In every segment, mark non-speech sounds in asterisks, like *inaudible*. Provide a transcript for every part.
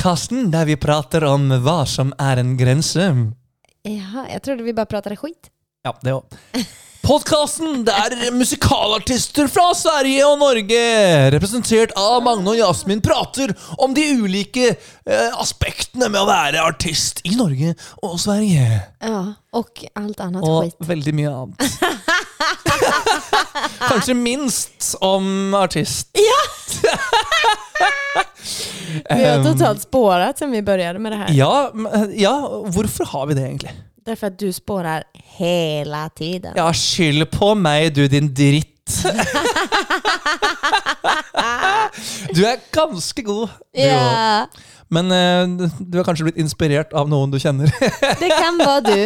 Podkasten der vi prater om hva som er en grense. Ja, jeg trodde vi bare pratade skit. Ja, det òg. Podkasten der musikalartister fra Sverige og Norge, representert av Magne og Jasmin, prater om de ulike eh, aspektene med å være artist i Norge og Sverige. Ja, og alt annet Og skit. veldig mye annet. *laughs* Kanskje minst om artist. *laughs* Ja! *laughs* Vi har Ehm, totalt spåret siden vi begynte med det her. Ja, ja, hvorfor har vi det egentlig? Derfor at du spårer hele tiden. Ja, skyld på meg, du din dritt. *laughs* Du er ganske god, du òg. Ja, Men uh, du har kanskje blitt inspirert av noen du kjenner. det kan være du.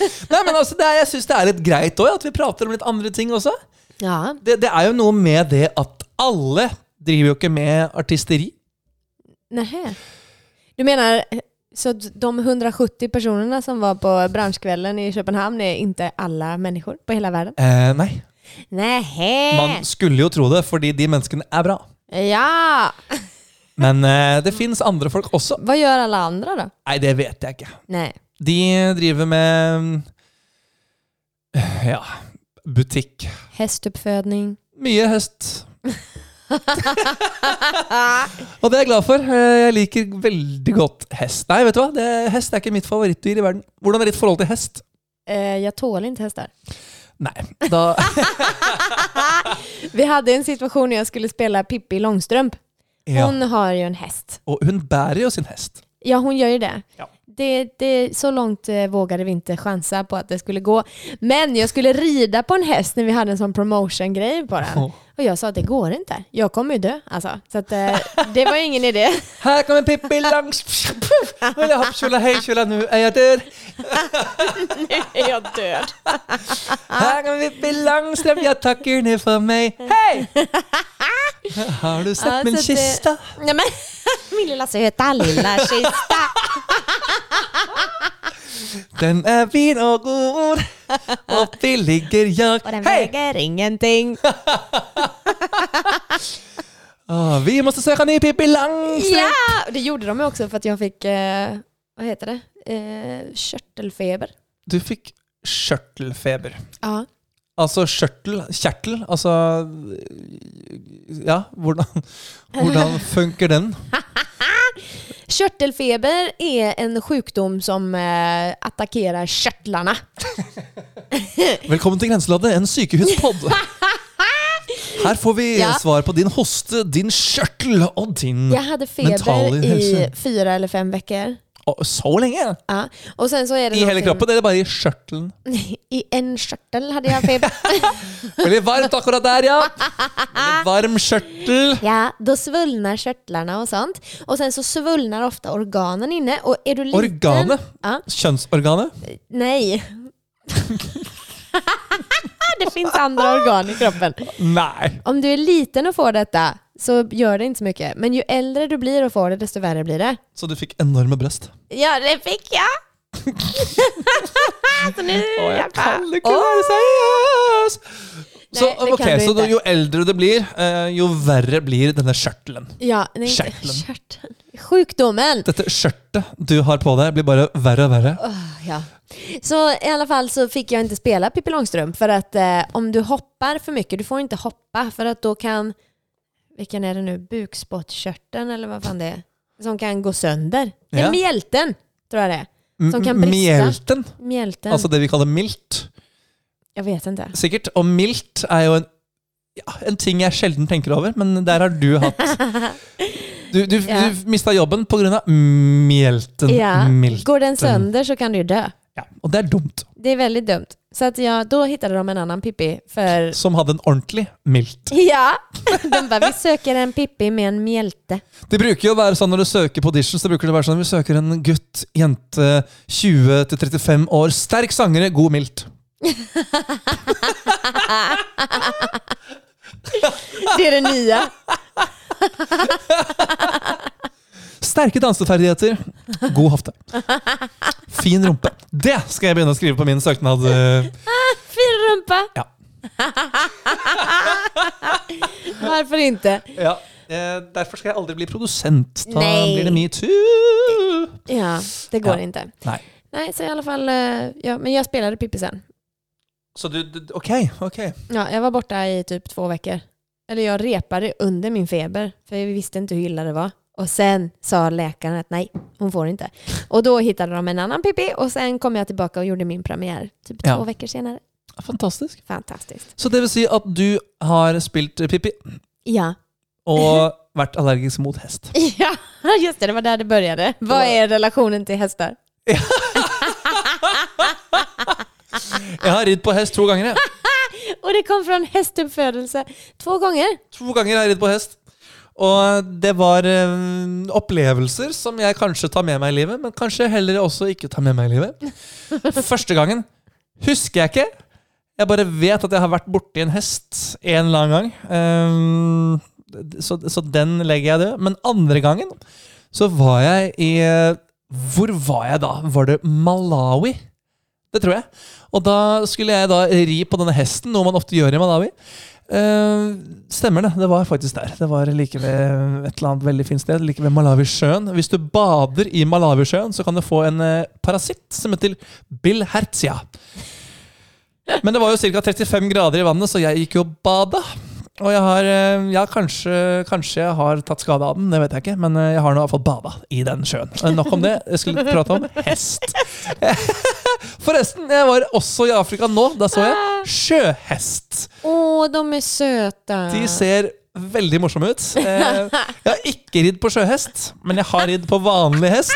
Nei, men altså, det er, Jeg syns det er litt greit også, at vi prater om litt andre ting også. Ja, Det, det er jo noe med det at alle driver jo ikke med artisteri. Nei. Du mener så de 170 personene som var på bransjekvelden i København, er ikke alle mennesker på hele verden? Eh, nei. Nähä! Man skulle jo tro det, fordi de menneskene er bra. Ja! Men eh, det fins andre folk også. Hva gjør alle andre, da? Nei, det vet jeg ikke. Nej. De driver med Ja, butikk. Hestoppfødning. Mye hest. Og det er jeg glad for. Jeg liker veldig godt hest. Nei, vet du hva? Det, hest er ikke mitt favorittdyr i verden. Hvordan er ditt forhold til hest? Eh, tåler ikke hester. Nei, da *laughs* Vi hadde en situasjon när jeg skulle spela Pippi Långstrump. ja. Har jo en hest. Og hun bærer jo sin hest. Ja, hun gjør jo det. Ja. Det, det, så långt eh, vågade vi inte chansa på att det skulle gå. Men jag skulle rida på en häst när vi hade en sån promotion-grej på den. Och jag sa att det går inte. Jag kommer ju dö. Alltså. Så att, eh, det var ingen idé. *laughs* Her kommer Pippi langs Eller hopp, tjola, hei, tjola, nu er jeg død. nu är jag död. *laughs* Her *laughs* kommer Pippi Langstrøm, jeg takker ned for meg. Hei! Har du sett min så det- kista? Nej, men, min lilla söta lilla kista. Den er fin og god, *laughs* oppi ligger jeg. Og den Hei! väger ingenting. Åh, *laughs* vi måste söka ny Pippi Langstrump! Ja! Det gjorde de ju också för att jag fick, eh, vad heter det, eh, körtelfeber. Du fikk skjørtelfeber. Ja. Altså skjørtel, kjertel, altså Ja, hvordan, hvordan funker den? Körtelfeber är en sjukdom som eh, attackerar körtlarna. *laughs* Velkommen til Grenselandet, en sykehuspodd. *laughs* Her får vi Ja. svar på din hoste, din kjørtel og din Jag hade feber Mental i fyra eller fem veckor. Så lenge? Ja. Och sen så är det I hele kroppen, eller bare i skjørtelen? *laughs* I en skjørtel hadde jeg feber. *laughs* Veldig varmt akkurat der, ja. Veldig varm skjørtel. ja, da svullnar skjørtlene og sånt. Og sen så svullnar ofte organene inne. Og er du liten... Organet? Ja. Kjønnsorganet? Nei. *laughs* det fins andre organ i kroppen. Nei. Om du er liten og får detta så gör det inte så mycket. Men ju äldre du blir och får det, desto värre blir det. Så du fikk enorme brøst? Ja, det fick jag! *laughs* så nu Å, jeg jag kan ikke være seriøs! Så, Nei, det ok, kan du så jo eldre det blir, eh, jo verre blir denne skjørtelen. Ja, nej, inte. Sjukdomen! Dette skjørtet du har på deg, blir bare verre og verre. Åh, ja. Så i alla fall så fick jag inte spela Pippi Långstrump för att eh, om du hoppar för mycket, du får inte hoppa för att då kan, vilken är det nu, bukspottkörteln eller vad fan det är, som kan gå sönder. Ja. Ja. Mjälten tror jag det är. Som kan briste. Mjelten, Mjälten. altså det vi kaller milt. jag vet inte. Sikkert. Og milt er jo en, ja, en ting jeg sjelden tenker over, men der har du hatt *laughs* Du, du, Ja. du mista jobben pga. mjelten. Ja. Milt. Går den sönder så kan du ju dö. Ja, og det er dumt. Det är väldigt dumt. Så att ja, då hittade de en annan Pippi för Som hadde en ordentlig milt. *laughs* Ja, de bara vi söker en Pippi med en mjälte. Det bruker jo å være sånn Når du søker på auditions, det bruker det å være sånn vi søker en gutt, jente, 20-35 år, sterk sangere, god milt. *laughs* Det är det nya. Sterke danseferdigheter, god hofte. Fin rumpe. Det skal jeg begynne å skrive på min søknad. eh, *laughs* Fin rumpa. Ja. *laughs* Hvorfor ikke? Ja. Eh, derfor skal jeg aldri bli produsent. Da Nei. blir det metoo. Ja, det går Ja. inte. Nei. Nej, så i alla fall, eh, ja, men jag spelade Pippi sen. Så du, du Ok, ok. Ja, jag var borta i typ två veckor. Eller jag repade under min feber, för vi visste inte hur illa det var. Och sen sa läkaren att nej, hon får inte. Och då hittade de en annan Pippi och sen kom jag tillbaka och gjorde min premiär typ Ja. två veckor senare. Fantastisk. Fantastiskt. Så det vil si at du har spilt Pippi Ja. og *laughs* vært allergisk mot hest. Ja, just det, det var där det började. Vad är relationen till hästar? Jeg *laughs* har ridd på hest to ganger. jeg. *laughs* Och det kom från hästuppfödelse två gånger. Två ganger har jag ridd på hest. Og det var eh, opplevelser som jeg kanskje tar med meg i livet, men kanskje heller også ikke tar med meg i livet. *laughs* Første gangen husker jeg ikke. Jeg bare vet at jeg har vært borti en hest en eller annen gang. Um, så, så den legger jeg død. Men andre gangen så var jeg i eh, Hvor var jeg da? Var det Malawi? Det tror jeg. Og da skulle jeg da ri på denne hesten, noe man ofte gjør i Malawi. Eh, stemmer det. Det var faktisk der. Det var like ved et eller annet veldig fint sted. Like ved Malawisjøen. Hvis du bader i Malawisjøen, så kan du få en uh, parasitt som heter bilherzia. Men det var jo ca. 35 grader i vannet, så jeg gikk jo og bada. Og jeg har eh, Ja, kanskje, kanskje jeg har tatt skade av den, det vet jeg ikke. Men eh, jeg har nå iallfall bada i den sjøen. Eh, Nok om det. Jeg skulle prate om hest. *laughs* Forresten, jeg var også i Afrika nå. Da så jeg sjøhest. Åh, de er søte. De ser veldig morsomme ut. Jeg har ikke ridd på sjøhest, men jeg har ridd på vanlig hest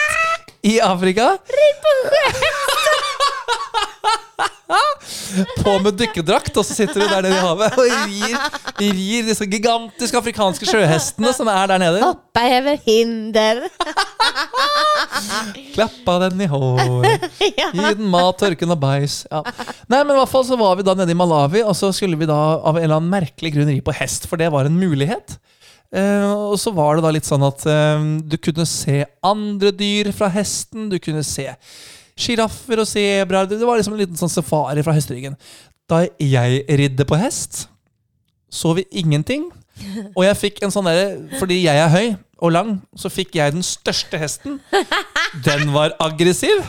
i Afrika. Ridd På *laughs* med dykkerdrakt, og så sitter du der nede i havet og rir, rir disse gigantiske afrikanske sjøhestene som er der nede. Hoppa over hinder. *laughs* Klappa den i håret, gi den mat, tørken og bæsj. Ja. Nei, men i hvert fall så var vi da nede i Malawi, og så skulle vi da av en eller annen merkelig grunn ri på hest, for det var en mulighet. Uh, og så var det da litt sånn at uh, du kunne se andre dyr fra hesten, du kunne se sjiraffer og sebraer. Det var liksom en liten sånn safari fra høstryggen. Da jeg ridde på hest, så vi ingenting. Og jeg fikk en sånn derre Fordi jeg er høy og lang, så fikk jeg den største hesten. Den var aggressiv.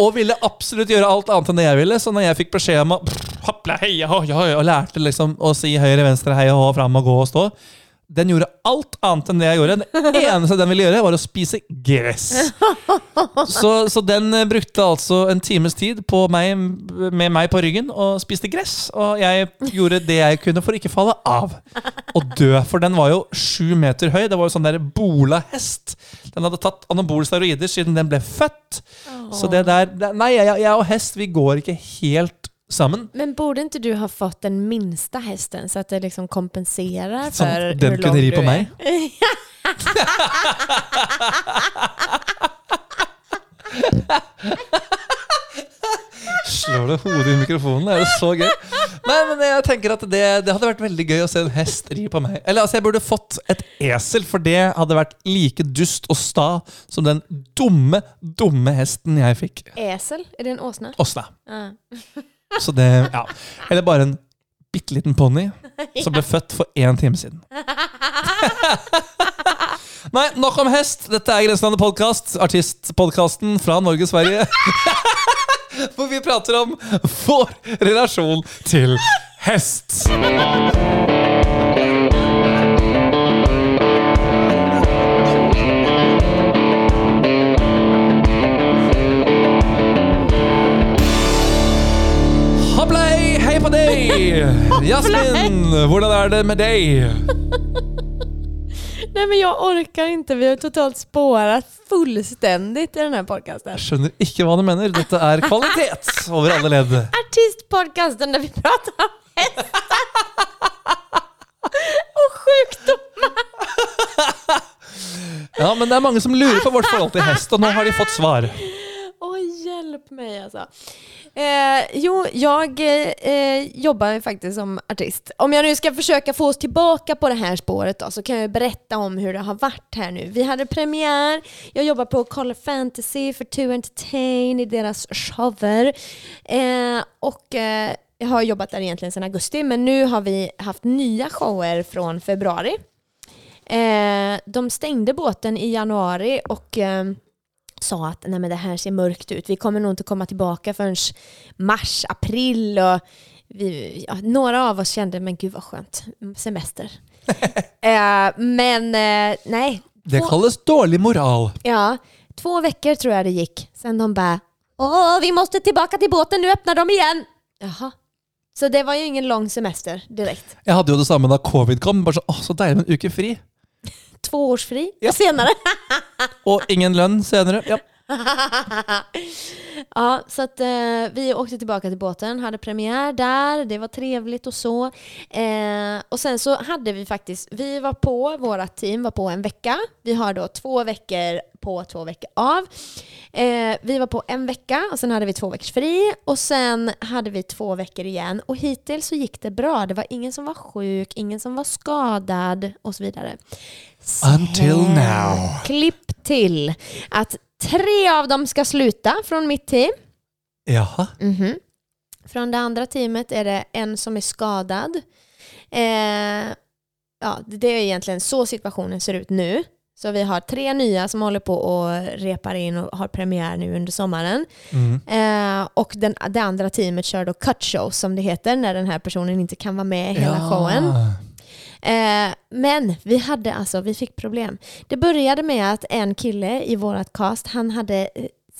Og ville absolutt gjøre alt annet enn det jeg ville. Så når jeg fikk beskjed om å prr, hoppla, heia, hoi, hoi, og lærte liksom å si høyre, venstre, heia, hå, fram og gå og stå Den gjorde alt annet enn det jeg gjorde. Det *laughs* eneste den ville gjøre, var å spise gress. *laughs* Så, så den eh, brukte altså en times tid på meg, med meg på ryggen og spiste gress. Og jeg gjorde det jeg kunne for ikke falle av og dø. For den var jo sju meter høy. Det var jo sånn der bola-hest. Den hadde tatt anabole steroider siden den ble født. Så det der Nei, jeg, jeg og hest, vi går ikke helt sammen. Men burde ikke du ha fått den minste hesten, så at det liksom kompenserar Sånn för at den kunne ri på meg. *laughs* Slår du hodet i mikrofonen? Er det så gøy? Nei, men jeg tenker at det, det hadde vært veldig gøy å se en hest ri på meg. Eller altså, jeg burde fått et esel, for det hadde vært like dust og sta som den dumme, dumme hesten jeg fikk. Esel? Er det en åsna? Åsna. Ja. *laughs* Så det, ja. Eller bare en bitte liten ponni *laughs* som ble født for én time siden. *laughs* Nei, nok om hest. Dette er Grenselandet podkast, artistpodkasten fra Norge og Sverige. *laughs* Hvor vi prater om vår relasjon til hest. Deg! Jasmin, hvordan er det med deg? Nej men jag orkar inte, vi har totalt spårat fullstendig i den här podcasten. Jeg skjønner ikke hva du mener. Dette er kvalitet over alle ledd. Artistpodcasten där vi prater om hästar och sjukdomar. Ja, men det er mange som lurer på vårt forhold til hest, og nå har de fått svar. Åh, hjelp meg alltså. Eh, jo, jag eh, jobbar ju som artist. Om jag nu ska försöka få oss tillbaka på det här spåret så kan jag berätta om hur det har varit här nu. Vi hade premiär, jag jobbar på Color Fantasy för To Entertain i deras shower. Eh, och eh, jag har jobbat där egentligen sedan augusti, men nu har vi haft nya shower från februari. Eh, de stängde båten i januari och eh, sa att Nej, men det här ser mörkt ut. Vi kommer nog inte komma tillbaka förrän mars, april. Och vi, ja, några av oss kände, men gud vad skönt, semester. *laughs* eh, men eh, nej. Det kalles dårlig moral. Ja, två veckor tror jag det gick. Sen de bara, åh vi måste tillbaka till båten, nu öppnar de igen. Jaha. Så det var ju ingen lång semester direkt. Jeg hadde jo det samme da covid kom. Bare så, å, Så deilig med en uke fri. Två års fri Ja. senare. *laughs* Og ingen lønn senere. Ja. *laughs* ja, så att eh, vi åkte tillbaka till båten, hade premiär där, det var trevligt och så. Eh, och sen så hade vi faktiskt, vi var på, vårt team var på en vecka. Vi har då två veckor på, två veckor av. Eh, vi var på en vecka och sen hade vi två veckors fri och sen hade vi två veckor igen. Och hittills så gick det bra. Det var ingen som var sjuk, ingen som var skadad och så vidare. Until now. Klipp till att tre av dem ska sluta från mitt team. Jaha. Mhm. Från det andra teamet är det en som är skadad. Eh, ja, det är egentligen så situationen ser ut nu. Så vi har tre nya som håller på å repar in och har premiär nu under sommaren. Mm. Eh, och den, det andra teamet kör då cut som det heter när den här personen inte kan vara med i hela Ja. showen. Eh, men vi hade alltså, vi fick problem. Det började med att en kille i vårt cast, han hade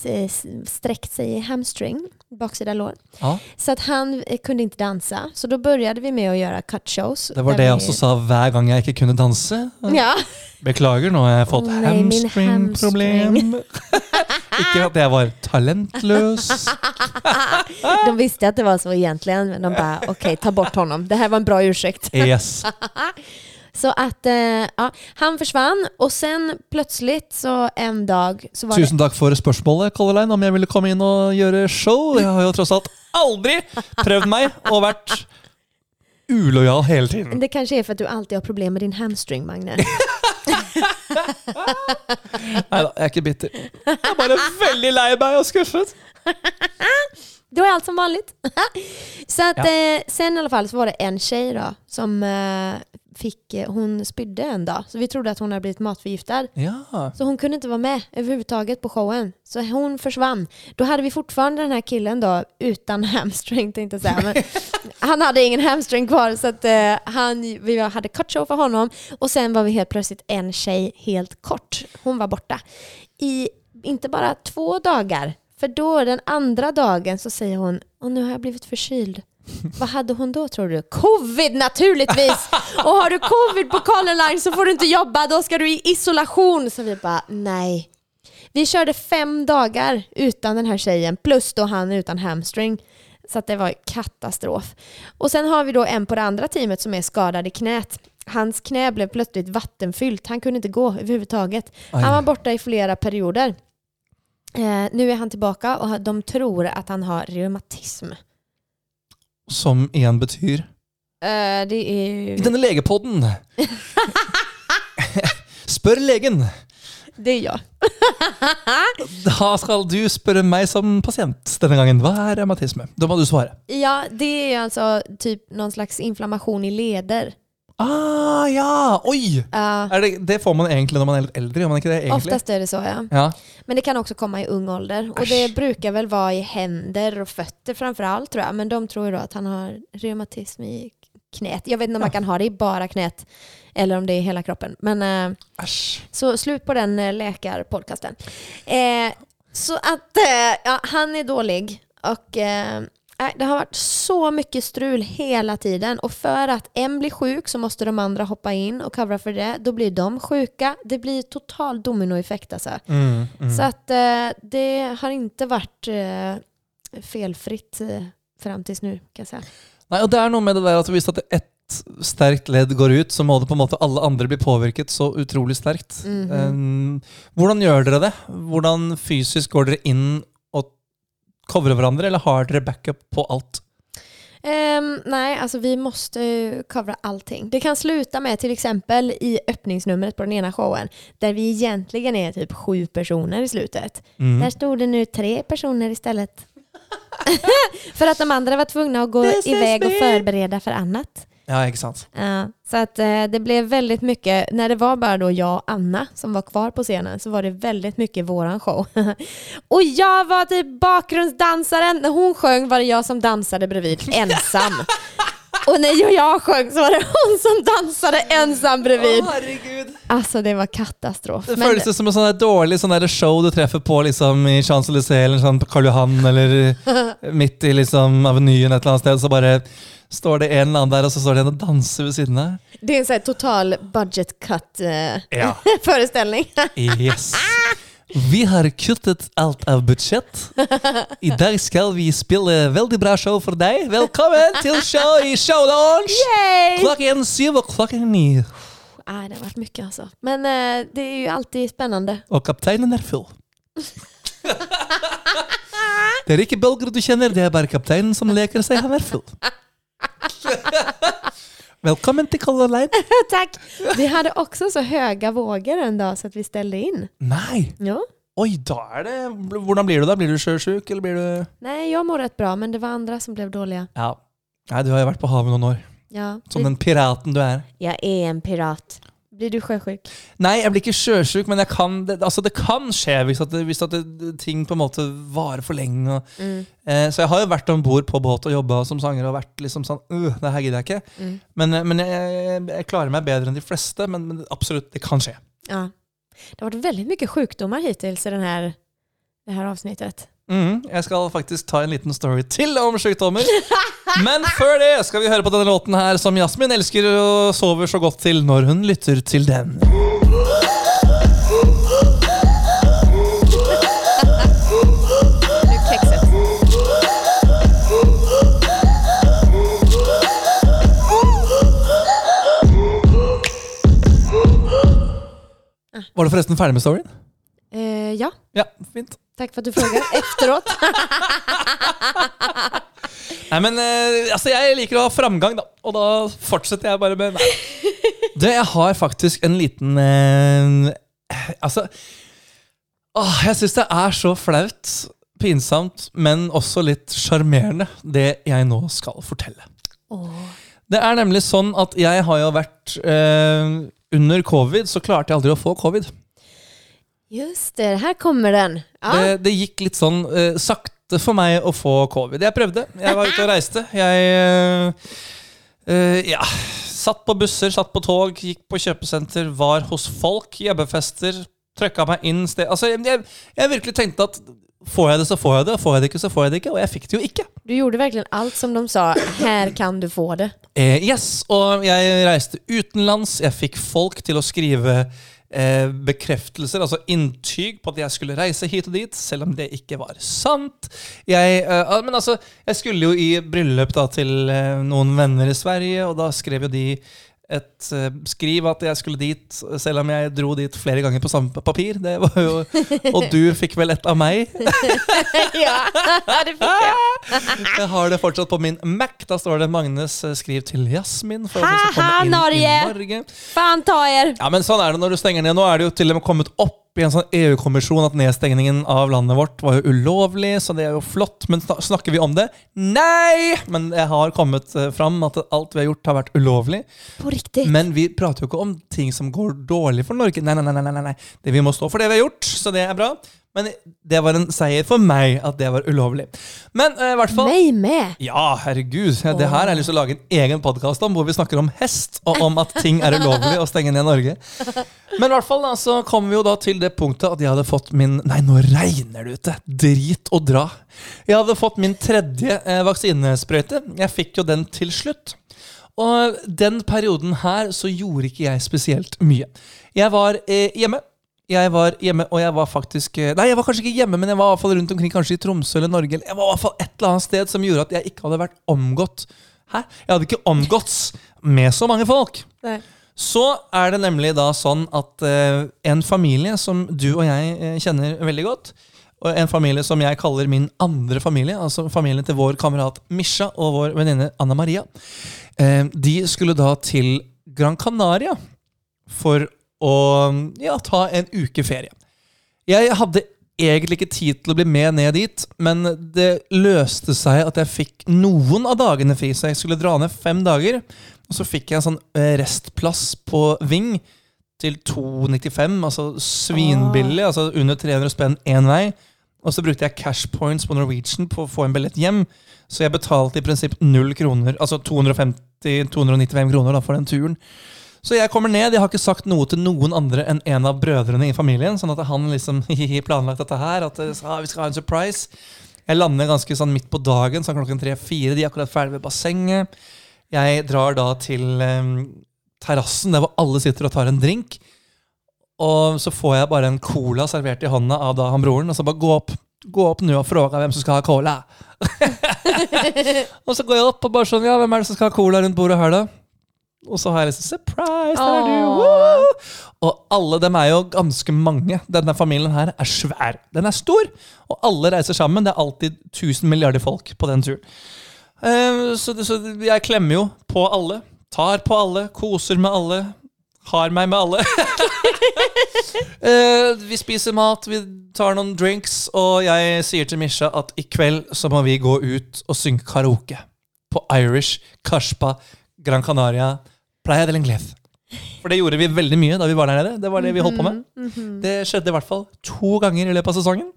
eh, sträckt sig i hamstring, baksida lår. Ja. Så att han eh, kunde inte dansa. Så då började vi med att göra cut shows. Det var där det vi- jeg også sa hver gang jeg ikke kunne danse. Ja, Beklager, nå har jeg fått Å nei, min hamstringproblem. ikke at jeg var talentløs. *laughs* de visste att det var så egentligen, men de bara okej, ta bort honom. Det här var en bra ursäkt. Yes. *laughs* Så att eh, ja, han försvann och sen plötsligt så en dag så var det Tusen takk for spørsmålet, Color om jeg ville komme inn og gjøre show. Jeg har jo tross alt aldri prøvd meg og vært ulojal hele tiden. Det kanskje er for at du alltid har problemer med din hamstring, Magne. *laughs* *laughs* Nei da, jeg er ikke bitter. Jeg er bare veldig lei meg og skuffet. *laughs* Då är allt som vanligt. *laughs* så att, eh, sen i alla fall så var det en tjej då som eh, fick, eh, hon spydde en dag. Så vi trodde att hon hade blivit matförgiftad. Ja. Så hon kunde inte vara med överhuvudtaget på showen. Så hon försvann. Då hade vi fortfarande den här killen då utan *laughs* hamstring tänkte jag säga. Men *laughs* han hade ingen hamstring kvar så att eh, han, vi hade cut show för honom. Och sen var vi helt plötsligt en tjej helt kort. Hon var borta. I inte bara två dagar. För då den andra dagen så säger hon, och nu har jag blivit förkyld. *laughs* Vad hade hon då tror du? Covid naturligtvis! *laughs* Och har du covid på Colin Line så får du inte jobba, då ska du i isolation. Så vi bara, nej. Vi körde fem dagar utan den här tjejen, plus då han utan hamstring. Så det var katastrof. Och sen har vi då en på det andra teamet som är skadad i knät. Hans knä blev plötsligt vattenfyllt, han kunde inte gå överhuvudtaget. Aj. Han var borta i flera perioder. Eh, nu är han tillbaka och de tror att han har reumatism. Som igjen betyr Eh, det är denne legepodden *laughs* Spør legen. Det är jag. *laughs* Da skal du spørre meg som pasient denne gangen. Hva er revmatisme? Da må du svare. Ja, det är ju alltså typ någon slags inflammation i leder. Ah, ja! Oi! Ja, det, det får man egentlig når man er litt eldre, gjør man ikke det? egentlig? oftast er det så ja. Ja. Men det kan også komme i ung ålder. Og Asch. det bruker vel være i hender og føtter framfor alt, tror jeg. Men de tror jo at han har reumatism i knät. Jeg vet ikke om man kan ha det i bare knät eller om det er i hele kroppen. Men eh, så slut på den eh, lekerpodkasten. Eh, så at eh, ja, han er dårlig, og eh, nej, det har varit så mycket strul hela tiden och för att en blir sjuk så måste de andra hoppa in och covera för det. Då blir de sjuka. Det blir total dominoeffekt alltså. Mm, mm. Så att eh, det har inte varit eh, felfritt eh, fram tills nu kan jag säga. Nej, och det er noe med det der at visst at ett sterkt ledd går ut, så må det på en måte alle andre bli påvirket så utrolig sterkt. -hmm. Um, hvordan gjør dere det? Hvordan fysisk går dere inn og covrer hverandre, eller har dere backup på alt? Um, nei, alltså vi måste ju allting. Det kan sluta med till exempel i öppningsnumret på den ena showen där vi egentligen är typ sju personer i slutet. Mm. Där stod det nu tre personer istället. *laughs* *laughs* för att de andra var tvungna att gå This is iväg och me. förbereda för annat. Ja, ikke sant. Uh, så att uh, det ble veldig mye Når det var bare jeg og Anna som var kvar på scenen så var det veldig mye våran show. *laughs* og jeg var typ bakgrunnsdanseren! Når hun sang, var det jeg som dansade bredvid *laughs* ensam. og når jeg, jeg sang, så var det hun som dansade ensam bredvid. herregud. altså, det var katastrof. Det Men- føles som en sånn dårlig sånn show du treffer på liksom i Champs-Élysées eller sånn på Karl Johan eller *laughs* midt i liksom Avenyen et eller annet sted, så bare står det en eller annen der, og så står det en og danser ved siden av. det er en sånn total budget cut eh, Ja. *laughs* Yes. *laughs* Vi har kuttet alt av budsjett. I dag skal vi spille veldig bra show for deg. Velkommen til show i Showlaunch! Yay! Klokken syv og klokken ni. Nei, det har vært mye, altså. Men uh, det er jo alltid spennende. Og kapteinen er full. *laughs* Det er ikke bølger du kjenner, det er bare kapteinen som leker seg. Han er full. *laughs* Velkommen til Color Line. *laughs* Tack! Vi hade också så höga vågor en dag så att vi ställde in. Nei! Ja. Oi, da er det Hvordan blir du da? Blir du sjøsjuk, eller blir du Nej, jag mår rätt bra, men det var andra som blev dåliga. Ja. Nei, du har jo vært på havet noen år. Ja, Som den piraten du er. Jag är en pirat. Blir du sjøsjuk? Nei, jeg blir ikke sjøsjuk, men kan, det, altså det kan skje hvis, at, hvis at det, ting på en måte varer for lenge. Og, Mm. eh, så jeg har jo vært om bord på båt og jobba som sanger og vært liksom sånn øh, Det her gidder jeg ikke. Mm. Men, eh, men jeg, jeg, jeg klarer meg bedre enn de fleste. Men, men absolutt, det kan skje. Ja. Det har vært veldig mye sjukdommer hittil i denne, det her avsnittet. Mm, jeg skal faktisk ta en liten story til om sykdommer. Men før det skal vi høre på denne låten her som Jasmin elsker og sover så godt til når hun lytter til den. Var du forresten ferdig med storyen? Eh, ja, Ja, fint. Tack för att du frågar efteråt. *laughs* Nei, men eh, altså, jeg liker å ha framgang, da. Og da fortsetter jeg bare med Nei. Du, jeg har faktisk en liten eh, Altså åh, Jeg syns det er så flaut, pinsomt, men også litt sjarmerende, det jeg nå skal fortelle. Det er nemlig sånn at jeg har jo vært eh, Under covid så klarte jeg aldri å få covid. Just det, Her kommer den. Ja. Det, det gikk litt sånn uh, sakte for meg å få covid. Jeg prøvde. Jeg var ute og reiste. Jeg uh, uh, ja, satt på busser, satt på tog, gikk på kjøpesenter, var hos folk, jobbefester, trøkka meg inn sted Altså, jeg, jeg, virkelig tenkte at får jeg det, så får jeg det. Får jeg det ikke, så får jeg det ikke. Og jeg fikk det jo ikke. Du gjorde virkelig alt som de sa, Her kan du få det. Eh, yes, og jeg reiste utenlands. Jeg fikk folk til å skrive eh, bekreftelser, altså inntyg på at jeg skulle reise hit og dit, selv om det ikke var sant. Jeg, eh, men altså, jeg skulle jo i bryllup da, til eh, noen venner i Sverige, og da skrev jo de et eh, skriv at jeg skulle dit, selv om jeg dro dit flere ganger på samme papir. Det var jo, og du fikk vel et av meg. *laughs* ja, det fikk jeg. *laughs* Jeg har det fortsatt på min Mac. Da står det 'Magnes eh, skriv til Jasmin'. For ha, ha, Norge! Norge. Fan ta er! Ja, men sånn er det når du stenger ned. Nå er det jo til og med kommet opp i en sånn EU-kommisjon at nedstengningen av landet vårt var jo ulovlig, så det er jo flott. Men snakker vi om det? Nei! Men jeg har kommet eh, fram at alt vi har gjort, har vært ulovlig. På riktig. Men vi prater jo ikke om ting som går dårlig for Norge. Nei, nei, nei, nei, nei. Det Vi må stå for det vi har gjort, så det er bra. Men det var en seier for meg at det var ulovlig. Men eh, i hvert fall Meg med. ja, herregud. Ja, det her har jeg lyst til å lage en egen podkast om, hvor vi snakker om hest, og om at ting er ulovlig å stenge ned Norge. Men i hvert fall da, så kom vi jo da til det punktet at jeg hadde fått min Nei, nå regner det ute! Drit og dra. Jeg hadde fått min tredje eh, vaksinesprøyte. Jeg fikk jo den til slutt. Og den perioden her så gjorde ikke jeg spesielt mye. Jeg var eh, hjemme. Jeg var hjemme, og jeg var faktisk eh, Nei, jeg var kanskje ikke hjemme, men jeg var i hvert fall rundt omkring, kanskje i Tromsø eller Norge. eller Jeg var i hvert fall et eller annet sted som gjorde at jeg ikke hadde vært omgått Hæ? Jeg hadde ikke omgåtts med så mange folk. Nei. Så er det nemlig da sånn at uh, en familie som du og jeg uh, kjenner veldig godt, og en familie som jeg kaller min andre familie, altså familien til vår kamerat Misha og vår venninne Anna Maria, uh, de skulle da til Gran Canaria for å ja, ta en uke ferie. Jeg hadde egentlig ikke tid til å bli med ned dit, men det løste seg at jeg fikk noen av dagene fri, så jeg skulle dra ned fem dager. Og så fikk jeg en sånn eh, restplass på Ving til 295, altså svinbillig, altså under 300 spenn én vei. Og så brukte jeg cash points på Norwegian på å få en billett hjem. Så jeg betalte i prinsipp null kroner, altså 250-295 kroner da, for den turen. Så jeg kommer ned. Jeg har ikke sagt noe til noen andre enn en av brødrene i familien. Sånn at han liksom *laughs* planlagt dette her. At det vi skal ha en surprise. Jeg lander ganske sånn midt på dagen, sånn klokken tre-fire. De er akkurat ferdig ved bassenget. Jeg drar da til um, terrassen der hvor alle sitter og tar en drink. Og så får jeg bare en cola servert i hånda av da han broren. Og så bare gå opp Gå opp nå og fråga hvem som skal ha cola. *laughs* og så går jeg opp og bare sånn Ja, hvem er det som skal ha cola rundt bordet her, da? Og så har jeg liksom Surprise! Der er du! Woo! Og alle dem er jo ganske mange. Denne familien her er svær. Den er stor, og alle reiser sammen. Det er alltid 1000 milliarder folk på den turen. Eh, så, så jeg klemmer jo på alle. Tar på alle, koser med alle. Har meg med alle. *laughs* Eh, vi spiser mat, vi tar noen drinks, og jeg sier til Misha at i kveld så må vi gå ut og synge karaoke. På Irish, Kashpa, Gran Canaria, Playa del Inglés. For det gjorde vi veldig mye da vi var der nede. Det var det vi holdt på med. Det skjedde i hvert fall to ganger i løpet av sesongen.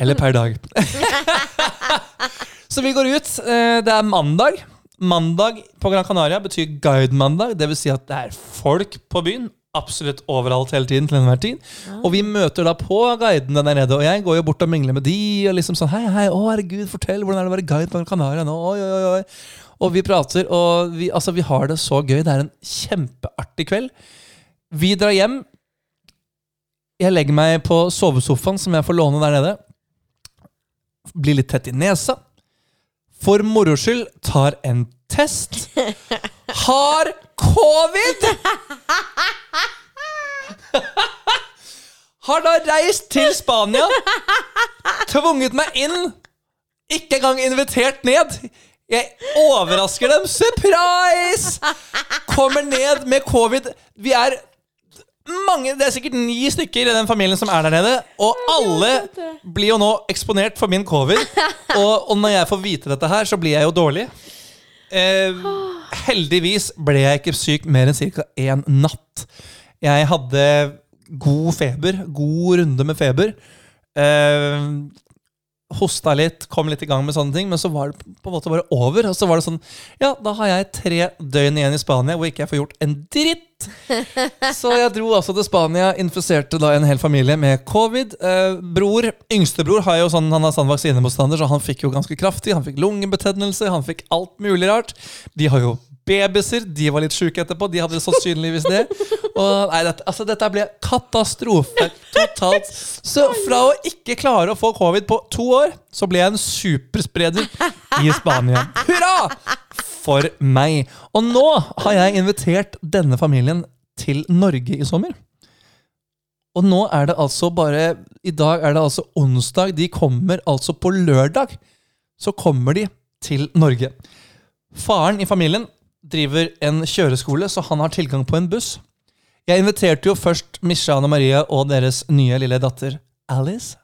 Eller per dag. *laughs* Så vi går ut. eh, Det er mandag. Mandag på Gran Canaria betyr guide-mandag. Dvs. Si at det er folk på byen. Absolutt overalt hele tiden. til enhver tid Og vi møter da på guidene der nede. Og jeg går jo bort og mingler med de. Og liksom sånn Hei, hei, å herregud, fortell. Hvordan er det å være guide på Gran Canaria nå? Oi, oi, oi. Og vi prater, og vi, altså, vi har det så gøy. Det er en kjempeartig kveld. Vi drar hjem. Jeg legger meg på sovesofaen som jeg får låne der nede. Blir litt tett i nesa. For moro skyld tar en test. Har covid! Har da reist til Spania. Tvunget meg inn. Ikke engang invitert ned. Jeg overrasker dem. Surprise! Kommer ned med covid. Vi er mange, Det er sikkert ni stykker i den familien som er der nede. Og alle blir jo nå eksponert for min covid. Og, og når jeg får vite dette her, så blir jeg jo dårlig. Eh, heldigvis ble jeg ikke syk mer enn ca. én natt. Jeg hadde god feber. God runde med feber. Eh, hosta litt, kom litt i gang med sånne ting, men så var det på en måte bare over. Og så var det sånn Ja, da har jeg tre døgn igjen i Spania hvor ikke jeg får gjort en dritt. *laughs* Så jeg dro altså til Spania, infiserte da en hel familie med covid. Eh, bror, Yngstebror har jo sånn, han er sånn vaksinemotstander, så han fikk jo ganske kraftig. Han fikk lungebetennelse, han fikk alt mulig rart. De har jo babyer, de var litt sjuke etterpå. De hadde sannsynligvis det. Og nei, dette, altså, dette ble katastrofe totalt. Så fra å ikke klare å få covid på to år, så ble jeg en superspreder i Spania. Hurra! For meg. Og nå har jeg invitert denne familien til Norge i sommer. Og nå er det altså bare I dag er det altså onsdag. De kommer altså på lørdag. Så kommer de til Norge. Faren i familien driver en kjøreskole, så han har tilgang på en buss. Jeg inviterte jo først Misha Anne Maria og deres nye lille datter Alice.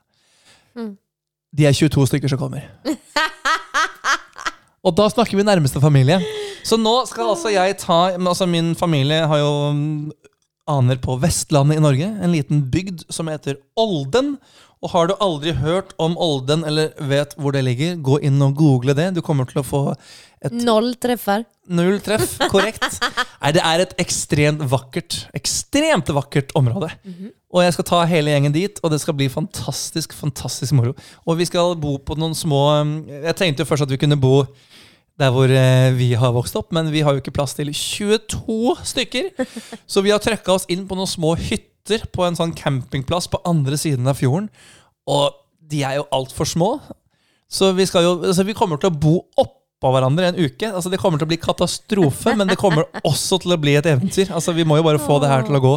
De er 22 stykker som kommer. Og da snakker vi nærmeste familie. Så nå skal altså jeg ta altså Min familie har jo mm, aner på Vestlandet i Norge. En liten bygd som heter Olden. Og har du aldri hørt om Olden eller vet hvor det ligger, gå inn og google det. Du kommer til å få et Noll träffar. Null treff, korrekt. Nei, det er et ekstremt vakkert, ekstremt vakkert område. Og jeg skal ta hele gjengen dit, og det skal bli fantastisk, fantastisk moro. Og vi skal bo på noen små Jeg tenkte jo først at vi kunne bo der hvor eh, vi har vokst opp, men vi har jo ikke plass til 22 stykker. *laughs* Så vi har trøkka oss inn på noen små hytter på en sånn campingplass på andre siden av fjorden. Og de er jo altfor små. Så vi, jo, altså vi kommer til å bo oppå hverandre en uke. Altså Det kommer til å bli katastrofe, men det kommer også til å bli et eventyr. Altså Vi må jo bare få det her til å gå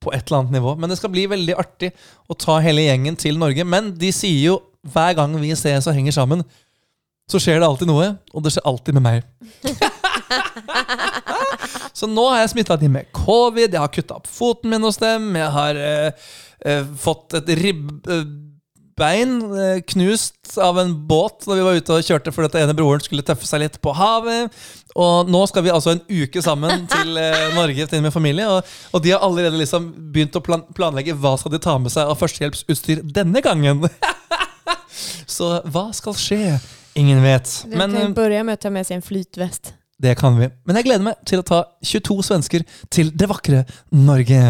på et eller annet nivå. Men det skal bli veldig artig å ta hele gjengen til Norge. Men de sier jo hver gang vi ses og henger sammen, så skjer det alltid noe, og det skjer alltid med meg. *laughs* så nå har jeg smitta de med covid, jeg har kutta opp foten min hos dem, jeg har eh, eh, fått et ribb... eh, bein eh, knust av en båt da vi var ute og kjørte fordi at ene broren skulle tøffe seg litt på havet. Og nå skal vi altså en uke sammen *laughs* til eh, Norge til min familie. Og, og de har allerede liksom begynt å plan planlegge hva skal de ta med seg av førstehjelpsutstyr denne gangen. *laughs* Så hva skal skje? Ingen vet. Du Men kan eh, ju börja med å ta med seg en flytvest. det kan vi. Men jeg gleder meg til å ta 22 svensker til det vakre Norge.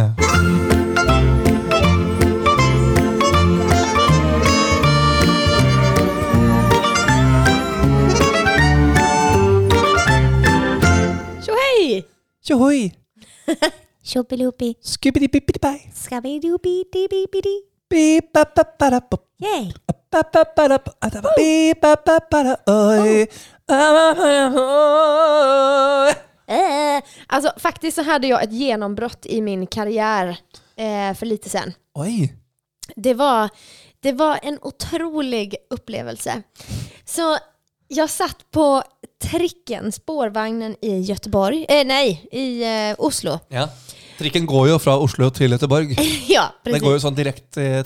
Tjohoi! Tjoppiloopy, Skubbidi-bibbidi-bei. skabidoopy-dibidi. Bi-ba-ba-ba-da-bop. Yay! Ba-ba-ba-da-bop. Bi-ba-ba-ba-da. Oi. Eh, alltså faktiskt så hade jag ett genombrott i min karriär eh, för lite sedan. Oj! Det var, det var en otrolig upplevelse. Så jag satt på tricken, spårvagnen i Göteborg, eh, nej, i eh, Oslo. Ja. Trikken går jo fra Oslo til Göteborg. *laughs* ja, Det precis. går jo sånn direkte eh,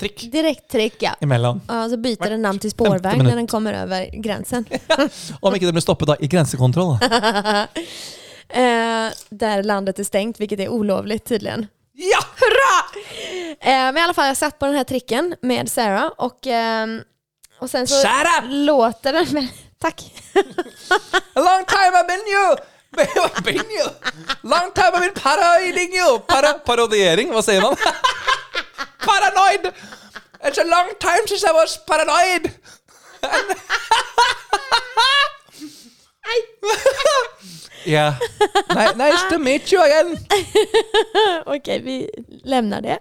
trikk ja. imellom. Ja, så byter den namn till 50 spårvagn minuter. när den kommer över gränsen. *laughs* Om ikke det blir stoppet da i grensekontroll. *laughs* Eh, där landet är stängt, vilket är olovligt tydligen. Ja! Hurra! Eh, men i alla fall, jag satt på den här tricken med Sarah och, ehm, och sen så låter den... Tack! A long time I've been you! *laughs* been you! Long time I've been paroiding you! Para parodiering, hva sier man? *laughs* Paranoid! It's a long time since I was paranoid! *laughs* yeah. Ni- Nice to meet you again. Okej, vi lämnar det.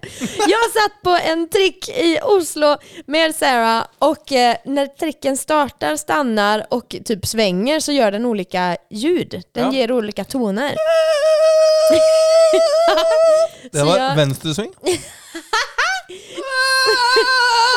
Jag satt på en trick i Oslo med Sarah och eh, när tricken startar, stannar och typ svänger så gör den olika ljud. Den Ja. ger olika toner. *laughs* *laughs* Det Så var jag- venstresving.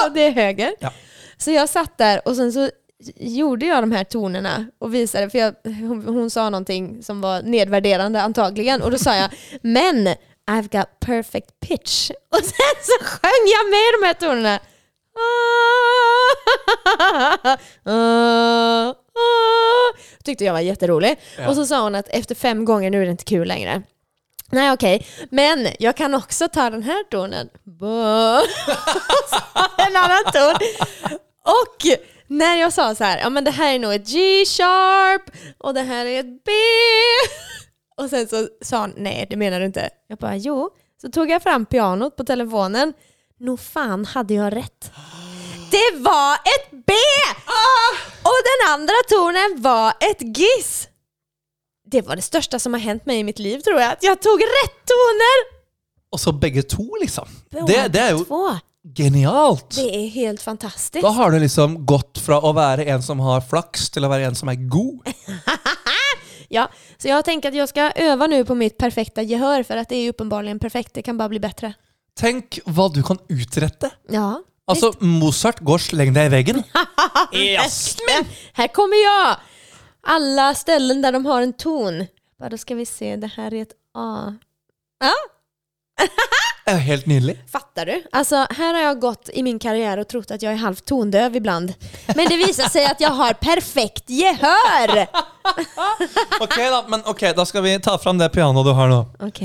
och *laughs* det är höger. Ja. Så jag satt där och sen så gjorde jag de här tonerna och visade, för jag, hon, hon sa någonting som var nedvärderande antagligen och då sa jag *laughs* men I've got perfect pitch *laughs* och sen så sjöng jag med de här tonerna. *laughs* Tyckte jag var jätterolig. Ja. Och så sa hon att efter fem gånger nu är det inte kul längre. Nej okej, men jag kan också ta den här tonen. En annan ton. Och när jag sa så här, ja men det här är nog ett G-sharp och det här är ett B. *laughs* Och sen så sa han, nej det menar du inte. Jag bara, jo. Så tog jag fram pianot på telefonen. Nog fan hade jag rätt. Det var ett B! Och den andra tonen var ett giss. Det var det största som har hänt mig i mitt liv tror jag. Att jag tog rätt toner! Og så begge to, liksom. Det, det är ju Två. Genialt. Det er helt fantastisk. Da har du liksom gått fra å være en som har flaks, til å være en som er god. *laughs* Ja, så jeg tenker at jeg skal øve nå på mitt perfekte gehør, for att det er åpenbart uppenbarligen perfekt. Det kan bare bli bedre. Tenk hva du kan utrette. Ja. Altså, Mozart går 'sleng deg i veggen'. *laughs* Men her kommer jeg! Alle ställen der de har en ton. Bare skal ska vi se, det her er et A. Ja, *laughs* Er helt nydelig. fattar du? Alltså, här har jag gått i min karriere og trott at jeg er halvt tondöv ibland. Men det visar seg at jeg har perfekt gehör! *laughs* Ok, da, men ok, da skal vi ta fram det pianoet du har nå. Ok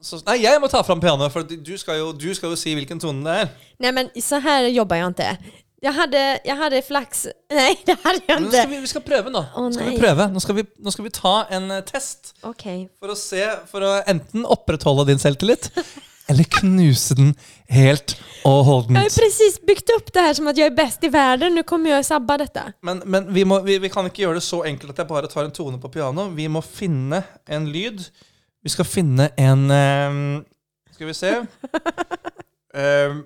Så, nei, jeg må ta fram pianoet, for du skal, jo, du skal jo si hvilken tone det er. Nei, men så här jobbar jag inte. Jeg hadde, jeg hadde flaks *laughs* Nei, det hadde jeg ikke. nå skal vi, vi skal prøve nå. Å, skal vi prøve. Nå skal vi, nå skal vi ta en eh, test Ok for å se For å enten opprettholde din selvtillit, *laughs* eller knuse den helt og Jag har presis bygd precis byggt upp det her som at jeg er best i verden. Nå kommer jeg å sabba dette. Men, men vi, må, vi, vi kan ikke gjøre det så enkelt at jeg bare tar en tone på piano. Vi må finne en lyd. Vi skal finne en um, Skal vi se um,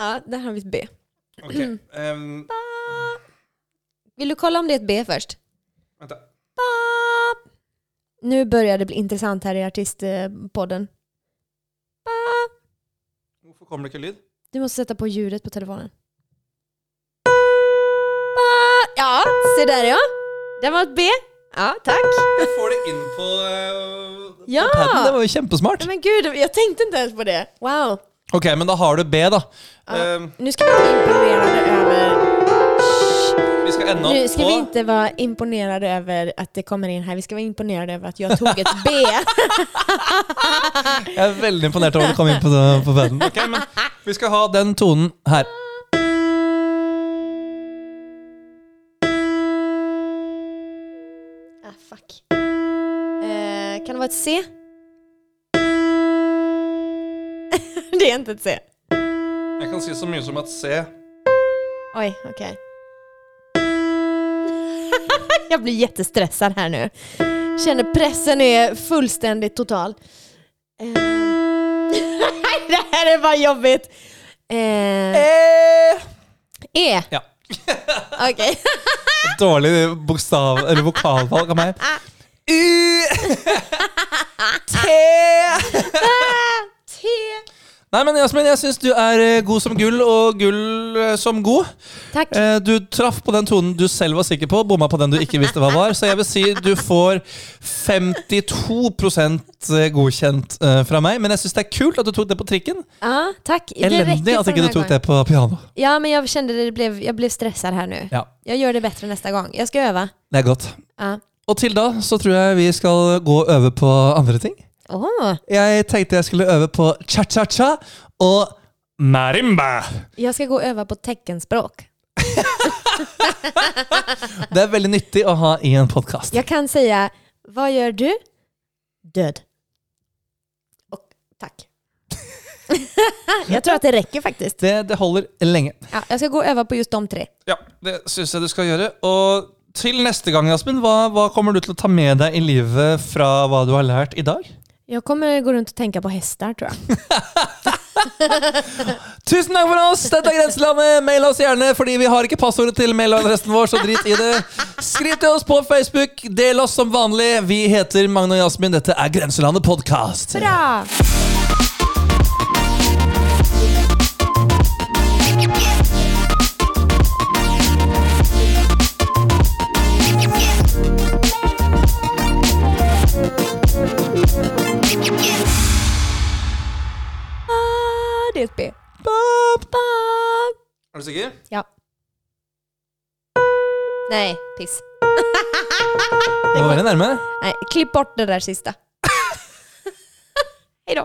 Ja, der har vi et B. Ok. ehm, Vil du kolla om det er et B først? vent, da. Ba. Nu börjar det bli intressant här i artistpodden. Ba. Hvorfor kommer det ikke lyd? Du måste sätta på ljudet på telefonen. Ba. Ja, se där ja. Det var ett B. Ja, tack. Jeg får det inn på, uh, Ja. på padden. Det var jo kjempesmart. Men gud, jag tänkte inte ens på det. Wow. Ok, men da har du B, da. Eh, Nu ska vi vara imponerade över... skal ende Nu ska vi inte vara imponerade över att det kommer in här. Vi ska vara imponerade över att jag tog ett B. *laughs* Jeg er veldig imponert over at du kom inn på, på bønnen. *laughs* Ok, men vi skal ha den tonen her. ah, fuck. Eh, kan det vara ett C? *laughs* det är inte ett C. Jeg kan si så mye som at C Oj, okej. *laughs* jag blir jättestressad här nu. Känner pressen är fullständigt total. Eh, *laughs* det här är bara jobbigt. Eh, E. e. Ja. *laughs* Okej. Dårlig bokstav, eller vokalvalg av meg. U. T. T. Nei, men Jasmin, jeg syns du er eh, god som gull, og gull eh, som god. Tack. Eh, Du traff på den tonen du selv var sikker på, bomma på den du ikke visste hva var. Så jeg vil si du får 52 godkjent fra meg. Men jeg syns det er kult at du tok det på trikken. Ja, takk. Elendig at ikke du tok det på piano. Ja, men jeg kjente det, ble, jeg ble stressa her nå. Ja, Jeg gjør det bedre neste gang. Jeg skal øve. det er godt. Ja. Og til da så tror jeg vi skal gå og øve på andre ting. Åh, Jeg tenkte jeg skulle øve på cha-cha-cha og marimba. Jeg skal gå og øve på tekkenspråk. *laughs* Det er veldig nyttig å ha i en podkast. Jeg kan si 'Hva gjør du? Død. Og takk. *laughs* jeg tror at det rekker, faktisk. Det, det holder lenge. Ja, jeg skal gå og øve på just de tre. Ja, det syns jeg du skal gjøre. Og til neste gang, Jasmin, hva, hva kommer du til å ta med deg i livet fra hva du har lært i dag? Jag kommer gå runt och tänka på hästar tror jag. *laughs* Tusen takk for oss! Dette er Grenselandet. Mail oss gjerne, fordi vi har ikke passordet til mailadressen vår, så drit i det. Skriv til oss på Facebook. Del oss som vanlig. Vi heter Magne og Jasmin. Dette er Grenselandet podkast. Bra! Det är. Bop. Er du sikker? Ja. Nei, piss. Det var veldig nærme. Nei, klipp bort det der siste. *laughs* Hei då.